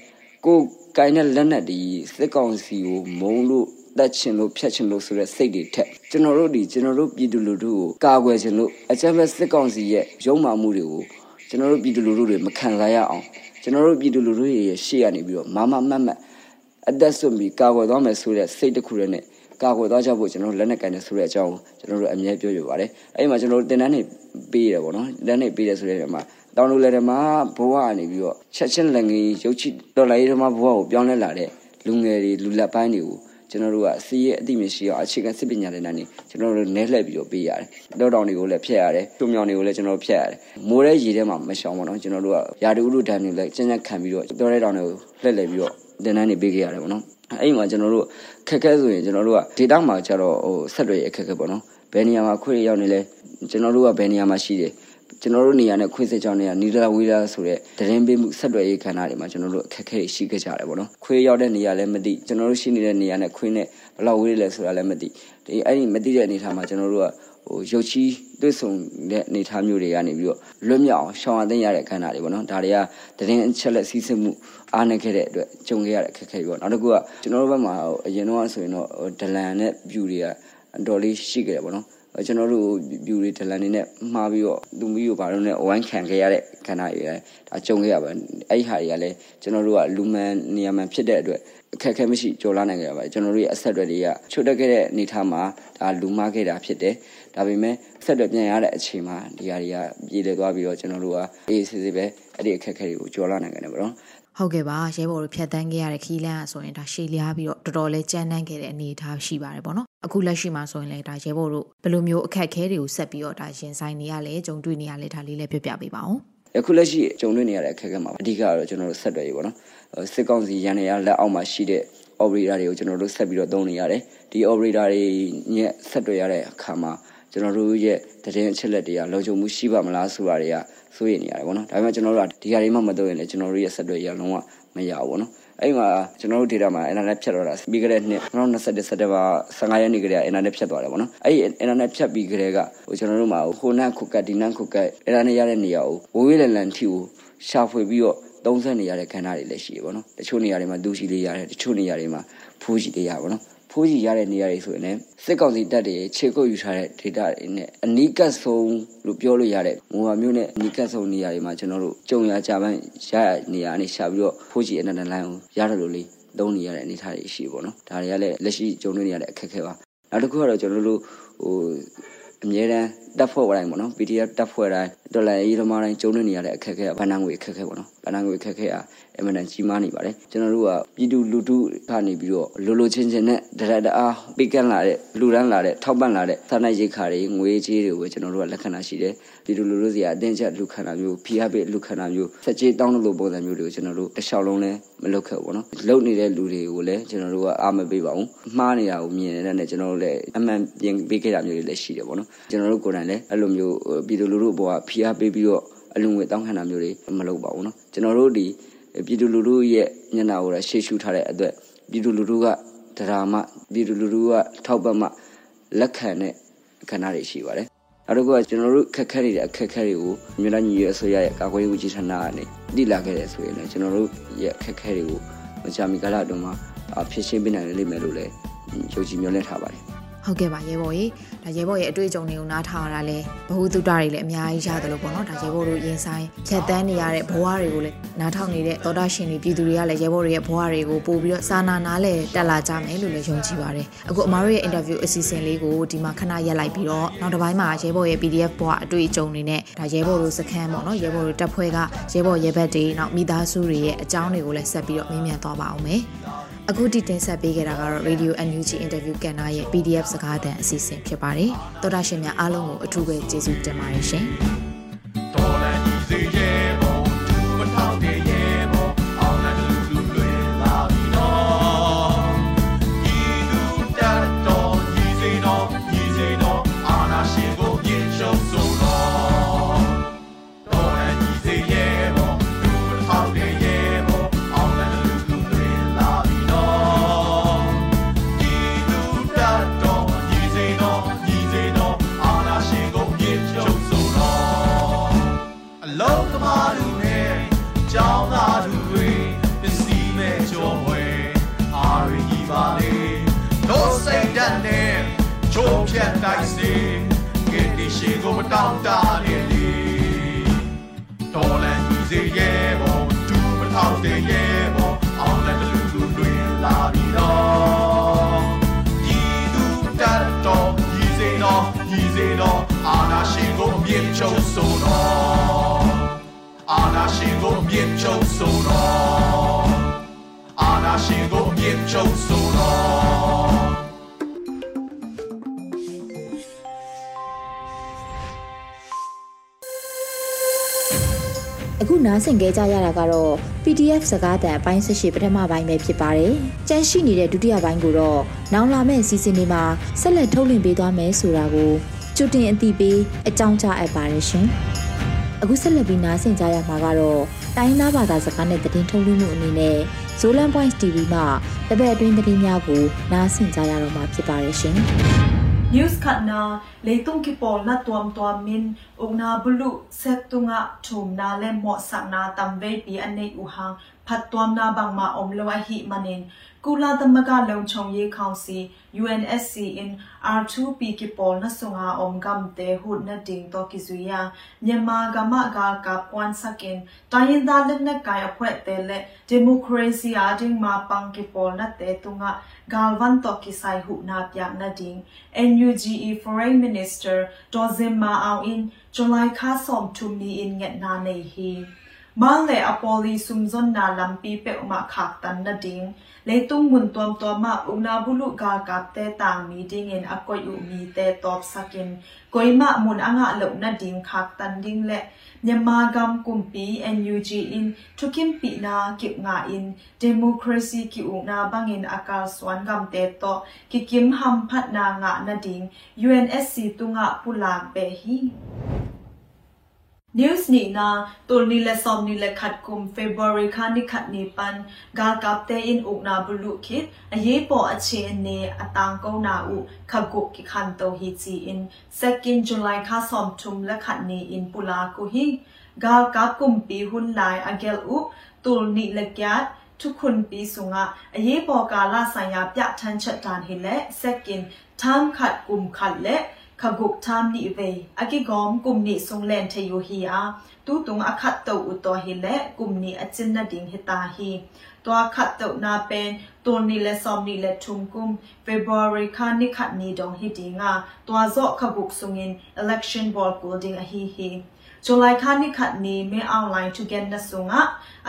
ကိုကိုင်းတဲ့လက်နက်ဒီစစ်ကောင်စီကိုမုံလို့တက်ချင်လို့ဖြတ်ချင်လို့ဆိုတဲ့စိတ်တွေထက်ကျွန်တော်တို့ဒီကျွန်တော်တို့ပြည်သူလူထုကိုကာကွယ်ချင်လို့အကြမ်းဖက်စစ်ကောင်စီရဲ့ရုံမာမှုတွေကိုကျွန်တော်တို့ပြည်သူလူထုတွေမခံစားရအောင်ကျွန်တော်တို့ပြည်သူလူထုရဲ့ရှေ့ကနေပြီးတော့မမမတ်မတ်အသက်ဆွပြီးကာကွယ်သွားမယ်ဆိုတဲ့စိတ်တစ်ခုတည်းနဲ့ကာကွယ်သွားကြဖို့ကျွန်တော်တို့လက်နက်ကန်နေဆိုတဲ့အကြောင်းကျွန်တော်တို့အမြဲပြောပြပါတယ်အဲ့ဒီမှာကျွန်တော်တို့တင်တန်းနေပေးရတယ်ပေါ့နော်တင်တန်းနေပေးတယ်ဆိုတဲ့နေရာမှာ တောင်လူလက်ထမှာဘဝကနေပြီးတော့ချက်ချင်းလက်ငယ်ရုပ်ချတော်လိုက်ရမှာဘဝကိုပြောင်းလဲလာတဲ့လူငယ်တွေလူလက်ပိုင်းတွေကိုကျွန်တော်တို့ကစီးရဲအတိမရှိအောင်အခြေခံစစ်ပညာတွေနဲ့ကျွန်တော်တို့နဲလှည့်ပြီးတော့ပေးရတယ်။တောတောင်တွေကိုလည်းဖျက်ရတယ်။တွမြောင်တွေကိုလည်းကျွန်တော်တို့ဖျက်ရတယ်။မိုးရဲရေထဲမှာမရှောင်ပါတော့ကျွန်တော်တို့ကရာတူဥဒုဒဏ်တွေလည်းကျဉ်းကျဉ်းခံပြီးတော့တောရဲတောင်တွေကိုလှည့်လှည့်ပြီးတော့တင်တန်းနေပေးခဲ့ရတယ်ပေါ့နော်။အဲ့မှာကျွန်တော်တို့ခက်ခဲဆိုရင်ကျွန်တော်တို့ကဒေတာမှာကျတော့ဟိုဆက်တွေအခက်ခဲပေါ့နော်။ဘယ်နေရာမှာခွေရောက်နေလဲကျွန်တော်တို့ကဘယ်နေရာမှာရှိတယ် ကျွန်တော်တို့နေရာနဲ့ခွေးစစ်ကြောင်းတွေကနီဒလာဝီလာဆိုတဲ့တရင်ပေးမှုဆက်သွယ်ရေးခန္ဓာတွေမှာကျွန်တော်တို့အခက်အခဲရှိခဲ့ကြတယ်ပေါ့နော်ခွေးရောက်တဲ့နေရာလည်းမသိကျွန်တော်တို့ရှိနေတဲ့နေရာနဲ့ခွေးနဲ့ဘယ်လောက်ဝေးလဲဆိုတာလည်းမသိဒီအဲ့ဒီမသိတဲ့အနေအထားမှာကျွန်တော်တို့ကဟိုရုပ်ချီးတွေ့ဆုံတဲ့အနေအထားမျိုးတွေကနေပြီးတော့လွတ်မြောက်အောင်ရှောင်ရသိရတဲ့ခန္ဓာတွေပေါ့နော်ဒါတွေကတရင်အချက်လက်စီးဆင်းမှုအားနေခဲ့တဲ့အတွက်ကြုံခဲ့ရတဲ့အခက်အခဲပေါ့နောက်တစ်ခုကကျွန်တော်တို့ဘက်မှာအရင်တော့ဆိုရင်တော့ဒလန်နဲ့ဗျူတွေကအတော်လေးရှိခဲ့တယ်ပေါ့နော် ကျွန်တော်တို့ဗျူတွေဒလန်နေနဲ့မှားပြီးတော့သူမီးကိုဘာလို့လဲအဝိုင်းခံခဲ့ရတဲ့ခန္ဓာတွေဒါကြုံခဲ့ရပါအဲ့ဒီဟာတွေကလည်းကျွန်တော်တို့ကလူမှန်နေရာမှန်ဖြစ်တဲ့အတွက်အခက်အခဲမရှိကြော်လာနိုင်ကြပါကျွန်တော်တို့ရဲ့အဆက်အသွယ်တွေကချွတ်တက်ခဲ့တဲ့အနေထားမှာဒါလူမားခဲ့တာဖြစ်တယ်ဒါပေမဲ့ဆက်တော့ပြန်ရတဲ့အချိန်မှာဒီဟာတွေကပြည်လဲသွားပြီးတော့ကျွန်တော်တို့ကအေးစစ်စစ်ပဲအဲ့ဒီအခက်အခဲတွေကိုကြော်လာနိုင်ကြတယ်ပေါ့နော်ဟုတ်ကဲ့ပါရဲဘော်တို့ဖြတ်တန်းခဲ့ရတဲ့ခီးလန်းဆိုရင်ဒါရှေ့လျားပြီးတော့တော်တော်လေးကြမ်းတမ်းခဲ့တဲ့အနေအထားရှိပါတယ်ပေါ့နော်အခုလက်ရှိမှာဆိုရင်လည်းဒါရဲဘော်တို့ဘယ်လိုမျိုးအခက်အခဲတွေကိုဆက်ပြီးတော့ဒါရင်ဆိုင်နေရလဲကြုံတွေ့နေရလဲဒါလေးလည်းပြပြပေးပါဦးအခုလက်ရှိကြုံတွေ့နေရတဲ့အခက်အခဲမှာအဓိကတော့ကျွန်တော်တို့ဆက်တွယ်ရေးပေါ့နော်စစ်ကောင်စီရန်နေရလက်အောက်မှာရှိတဲ့ operator တွေကိုကျွန်တော်တို့ဆက်ပြီးတော့သုံးနေရတယ်ဒီ operator တွေညက်ဆက်တွယ်ရတဲ့အခါမှာကျွန်တော်တို့ရဲ့တရင်အချက်လက်တွေကလုံခြုံမှုရှိပါမလားဆိုတာတွေက စိုးရိမ်နေရတယ်ပေါ့နော်ဒါပေမဲ့ကျွန်တော်တို့ကဒီဟာတွေမှမသုံးရင်လည်းကျွန်တော်တို့ရဲ့ဆက်တွယ်ရလုံးဝမရဘူးပေါ့နော်အဲ့မှာကျွန်တော်တို့ data မှာ internet ဖြတ်တော့တာပြီးကြတဲ့နှစ်2021စက်တင်ဘာ15ရက်နေ့ကတည်းက internet ဖြတ်သွားတယ်ပေါ့နော်အဲ့ဒီ internet ဖြတ်ပြီးကြတဲ့ကဟိုကျွန်တော်တို့မှာဟိုနန့်ခုကတ်ဒီနန့်ခုကတ် internet ရတဲ့နေရာကိုဝေးဝေးလန်လန်ထီကိုရှာဖွေပြီးတော့သုံးဆက်နေရတဲ့ခန္ဓာတွေလည်းရှိရပေါ့နော်တချို့နေရာတွေမှာဒူရှိလေးရတယ်တချို့နေရာတွေမှာဖူးရှိလေးရပါပေါ့နော် ဖိုးကြီးရတဲ့နေရာတွေဆိုရင်လည်းစစ်ကောင်စီတပ်တွေခြေကုပ်ယူထားတဲ့ data တွေနဲ့အနီးကပ်ဆုံးလို့ပြောလို့ရတဲ့မူဟာမျိုးနဲ့အနီးကပ်ဆုံးနေရာတွေမှာကျွန်တော်တို့ကြုံရကြပန်းရရနေရာနဲ့ရှာပြီးတော့ဖိုးကြီးအနန္တလိုင်းကိုရတယ်လို့လေသုံးနေရတဲ့အနေအထားတွေရှိပေါ့နော်ဒါတွေကလည်းလက်ရှိကြုံနေရတဲ့အခက်အခဲပါနောက်တစ်ခုကတော့ကျွန်တော်တို့ဟိုအမြဲတမ်းတက်ဖွဲ့တိုင်းပေါ့နော် PDF တက်ဖွဲ့တိုင်းဒေါ်လာရေးသမားတိုင်းကျုံနေရတဲ့အခက်အခဲကဘဏ္ဍာငွေအခက်အခဲပေါ့နော်ဘဏ္ဍာငွေအခက်အခဲကအမှန်တန်ကြီးမားနေပါတယ်ကျွန်တော်တို့ကပြည်သူလူထုကနေပြီးတော့လိုလိုချင်းချင်းနဲ့တရတအားပေးကမ်းလာတဲ့လူရန်လာတဲ့ထောက်ပံ့လာတဲ့သာနာရိတ်ခါတွေငွေကြေးတွေကိုကျွန်တော်တို့ကလက်ခံတာရှိတယ်ပြည်သူလူထုစီကအတင်းကျပ်လူခံတာမျိုးဖိအားပေးလူခံတာမျိုးစက်ကြေးတောင်းလို့ပုံစံမျိုးတွေကိုကျွန်တော်တို့တစ်လျှောက်လုံးလဲမလုပ်ခဲ့ဘူးပေါ့နော်လုပ်နေတဲ့လူတွေကိုလည်းကျွန်တော်တို့ကအားမပေးပါဘူးမှားနေတာကိုမြင်နေတဲ့နဲ့ကျွန်တော်တို့လည်းအမှန်ပြင်ပေးခဲ့တာမျိုးတွေလည်းရှိတယ်ပေါ့နော်ကျွန်တော်တို့ကိုယ်တိုင်လည်းအဲ့လိုမျိုးပြည်သူလူထုဘဝဖိအားပေးပြီးတော့အလူငွေတောင်းခံတာမျိုးတွေမလုပ်ပါဘူးနော်ကျွန်တော်တို့ဒီပြည်သူလူထုရဲ့မျက်နှာကိုလည်းရှေ့ရှုထားတဲ့အတွက်ပြည်သူလူထုကဒရာမပြည်သူလူထုကထောက်ပံ့မှလက်ခံတဲ့ခန္ဓာတွေရှိပါတယ်နောက်တစ်ခုကကျွန်တော်တို့ခက်ခဲနေတဲ့အခက်အခဲတွေကိုမြို့သားညီရဲ့အစိုးရရဲ့ကာကွယ်ရေးဝန်ကြီးဌာနကနေတိလာခဲ့တဲ့ဆိုရင်လည်းကျွန်တော်တို့ရဲ့အခက်အခဲတွေကိုမကြာမီကာလအတွင်းမှာဖြစ်ရှင်းပေးနိုင်လိမ့်မယ်လို့လည်းယုံကြည်မျှော်လင့်ထားပါတယ်ဟုတ်ကဲ့ပါရဲဘော်ရေဒါ ရဲဘော်ရဲ့အတွေ့အကြုံတွေကိုနားထောင်ရတာလဲဘ ഹു တုတတွေလည်းအများကြီးရတယ်လို့ပေါ့နော်ဒါရဲဘော်တို့ရင်ဆိုင်ဖြတ်တန်းနေရတဲ့ဘဝတွေကိုလည်းနားထောင်နေတဲ့သောတာရှင်တွေပြည်သူတွေကလည်းရဲဘော်တွေရဲ့ဘဝတွေကိုပို့ပြီးတော့စာနာနားလဲတက်လာကြမယ်လို့လည်းယုံကြည်ပါတယ်အခုအမားတို့ရဲ့ interview အစီအစဉ်လေးကိုဒီမှာခဏရက်လိုက်ပြီးတော့နောက်တစ်ပိုင်းမှာရဲဘော်ရဲ့ PDF ဘဝအတွေ့အကြုံတွေနဲ့ဒါရဲဘော်တို့စခန်းပေါ့နော်ရဲဘော်တို့တပ်ဖွဲ့ကရဲဘော်ရဲဘက်တွေနောက်မိသားစုတွေရဲ့အကြောင်းတွေကိုလည်းဆက်ပြီးတော့မေးမြန်းသွားပါအောင်မယ်အခုတိတင်ဆက်ပေးခဲ့တာကတော့ Radio NUG Interview ကဏ္ဍရဲ့ PDF စကားသံအစီအစဉ်ဖြစ်ပါတယ်။သောတာရှင်များအားလုံးကိုအထူးပဲကျေးဇူးတင်ပါတယ်ရှင်။တောင်း မြင့်ချုပ်ဆိုတော်အာနာရှင်ကိုအမြင့်ချုပ်ဆိုတော်အခုနားဆင်ကြကြရတာကတော့ PDF စကားသံအပိုင်း၁၈ပထမပိုင်းပဲဖြစ်ပါတယ်။ကြန့်ရှိနေတဲ့ဒုတိယပိုင်းကိုတော့နောက်လာမယ့်စီစဉ်တွေမှာဆက်လက်ထုတ်လွှင့်ပေးသွားမယ်ဆိုတာကိုကြိုတင်အသိပေးအကြောင်းကြားအပ်ပါတယ်ရှင်။အခုဆက်လက်ပြီးနားဆင်ကြရမှာကတော့ တိုင်းသားဘာသာစကားနဲ့သတင်းထုတ်လွှင့်မှုအနေနဲ့ Zolan Points TV မှတပတ်အတွင်းသတင်းများကိုနားဆင်ကြရတော့မှာဖြစ်ပါတယ်ရှင်။ News Khatna Leitung ki pol na tuam tuam min ogna bulu setunga thumna le mo sakna tamve pi anei uhang phat tuam na bangma omlo hi manin ကုလသမဂ္ဂလုံခြုံရေးကောင်စီ UNSC in R2P ကပေါ်နဆုံဟာအုံကမ်တေဟုတ်နတင်တော့ကိစုယာမြန်မာကမကကပွန်စကင်တိုင်းရင်းသားလက်နက်ကိုင်အဖွဲ့တဲလက်ဒီမိုကရေစီအတင်းမှာပန်ကပေါ်နတဲ့သူငါဂါဝန်တော့ကိဆိုင်ဟုနာပြနတင် NUGE Foreign Minister Dozima Aoun July Khasom to me in Vietnam he mang le apoli sumzon na lampi pe uma khak tan na ding le tung mun tom to ma una bulu ga kap te tang meeting in akoi u mi te top sakin koima mun anga lo na ding khak tan ding le မြန်မာဂမ်ကွန်ပီ NUG in thukim pi na kip nga in democracy ki u na bangin akal swan gam te to ki kim ham phat na nga na ding UNSC tunga pulak be hi news ni na tol ni le som ni le khat kum february kha ni khat ni pan ga kap te in uk na bulu khit a ye po a che ne atang ko na u khagu ki khan to hi chi in second july kha som thum la khat ni in pula ko hi ga ka kum pi hun lai a gel u tul ni le kyat ทุกคนปีสุงะอเยปอกาลาสัญญาปะทันชัดทานเฮและ second ทามขัดกลุ่มขัดและ ခဂုတ်သမ်နိဝေအကိဂ ோம் ကုမ်နိဆုံလန်ထေယိုဟီအာတူတုံအခတ်တောဥတောဟီလေကုမ်နိအချင်းနဒင်းဟီတာဟီတောခတ်တောနာပန်တွန်နိလေဆ ோம் နိလေထုံကုမ်ဖေဗူရီခါနိခတ်နိဒေါဟီတီငါတောဇော့ခဂုတ်ဆုံငင် election ball building အဟီဟီဇူလိုင်ခါနိခတ်နိမဲအွန်လိုင်း together နဆုံငါ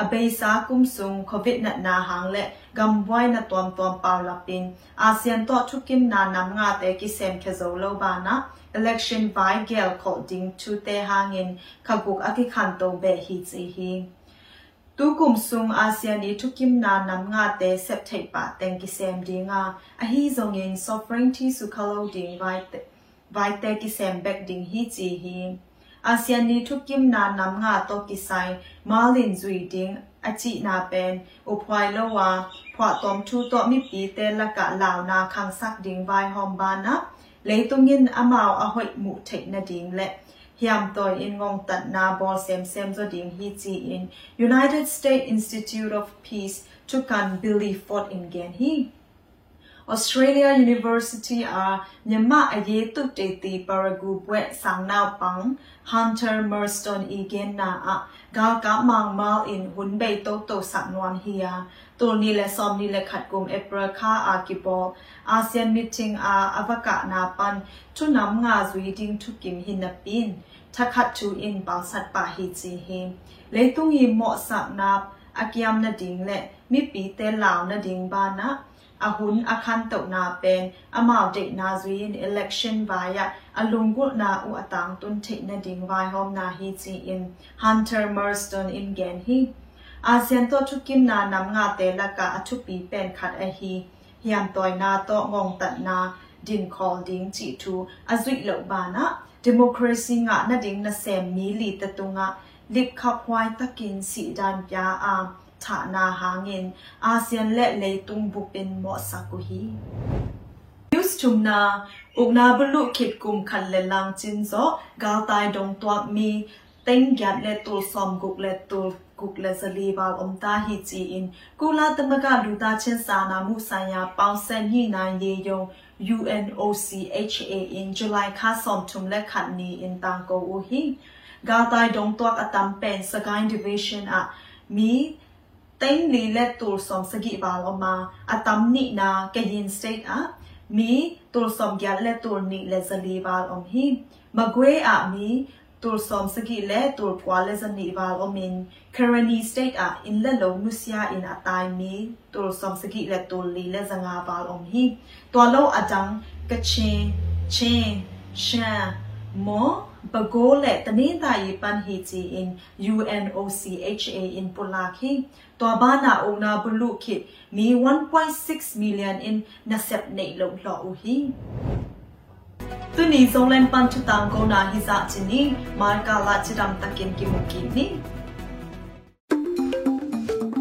အဘေးစာကုမ်ဆုံ covid နတ်နာဟန်လေ กุมสุงโควิดนัดนาหางและกำไว้นตอมตอมเปาลปินอาเซียนต่อทุกิมนานำงาแต่กิเซมเคโซโลบานะ election by gel coding to te hangin khaguk aki khanto be hi chi hi tu kum sung asean ni thukim na nam nga te sep thai pa teng ki sem dinga a hi zongin sovereignty su khalo ding vai te vai te ki sem back ding hi chi hi ASEAN ni thukim na nam nga to ki sai malin zui ding achi na pen uphwai lo wa phwa tom thu to mi pi te la ka law na khang sak ding vai hom ba na le tungin amao a hoi mu thei na ding le hiam toy in ngong tat na bol sem sem zo ding hi chi in United States Institute of Peace to kan Billy Ford in gen hi Australia University a nyama aye tu te ti paragu bwe sang nau pang Hunter Merston igen na a ga ka mang mal in hun bei to to sak nuam hia to ni le som ni le khat kum April kha a ki po ASEAN meeting a avaka na pan tu nam nga zui ding tu kim hin na pin thakhat tu in pal sat pa hi chi hi le tung hi mo sak na akyam na ding le mi pi te law na ding ba na ahun akhan to na pen amao de na zuin election via alungul na u atang tun the na ding vai hom na hi chi in hunter marston in gen hi ASEAN to thukim na nam nga te la ka athu pi pen khat a hi hiam toy na to ngong tat na din call ding chi thu azui lo ba na democracy nga na ding na sem mi li ta tu nga lip khap hwai takin si dan pya a ฐานาหางเงินอาเซียนและเลยตุงบุเป็นเหมาะสักุฮียูสชุมนาอุกนาบลุคิดกุมคันเลลังจินโซกาตายดงตัวมีเต็งยัดและตูซอมกุกและตูกุกและสลีบาอมตาฮิจีอินกูลาตมกาลูตาเชนสานามุสัญญาปองเซนยี่นายเยยง UNOCHA in July คาสอมทุมและขันนีอินตังโกอูฮีกาตายดงตัวอตัมเป็นสกายดิวิชันอะมี တိုင်းလေလက်တူဆောင်စကိပါလောမာအတမ်နိနာကရင်စတိတ်အမီတူဆောင်ပြလက်တူနိလက်စလီပါလောဟိမကွေအမီတူဆောင်စကိလက်တူပွာလက်စနိပါလောမင်ကရနီစတိတ်အအင်လက်လုံးနုစယာအင်အတိုင်းမီတူဆောင်စကိလက်တူလီလက်စငါပါလောဟိတောလောအတံကချင်းချင်းရှမ်း mo bagole tanin ta yi pan hi chi in UNOCHA in Pulaki to bana ona bulu ki mi 1.6 million in nasep nei lo lo u hi tu ni zonglen pan chu tang ko na hi za chi ni mar ka la chi dam takin ki mu ki ni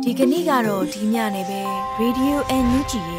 ဒီကနေ့ကတော့ဒီညနေပဲ Radio NUG ရဲ့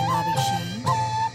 ်ပါပြီရှင်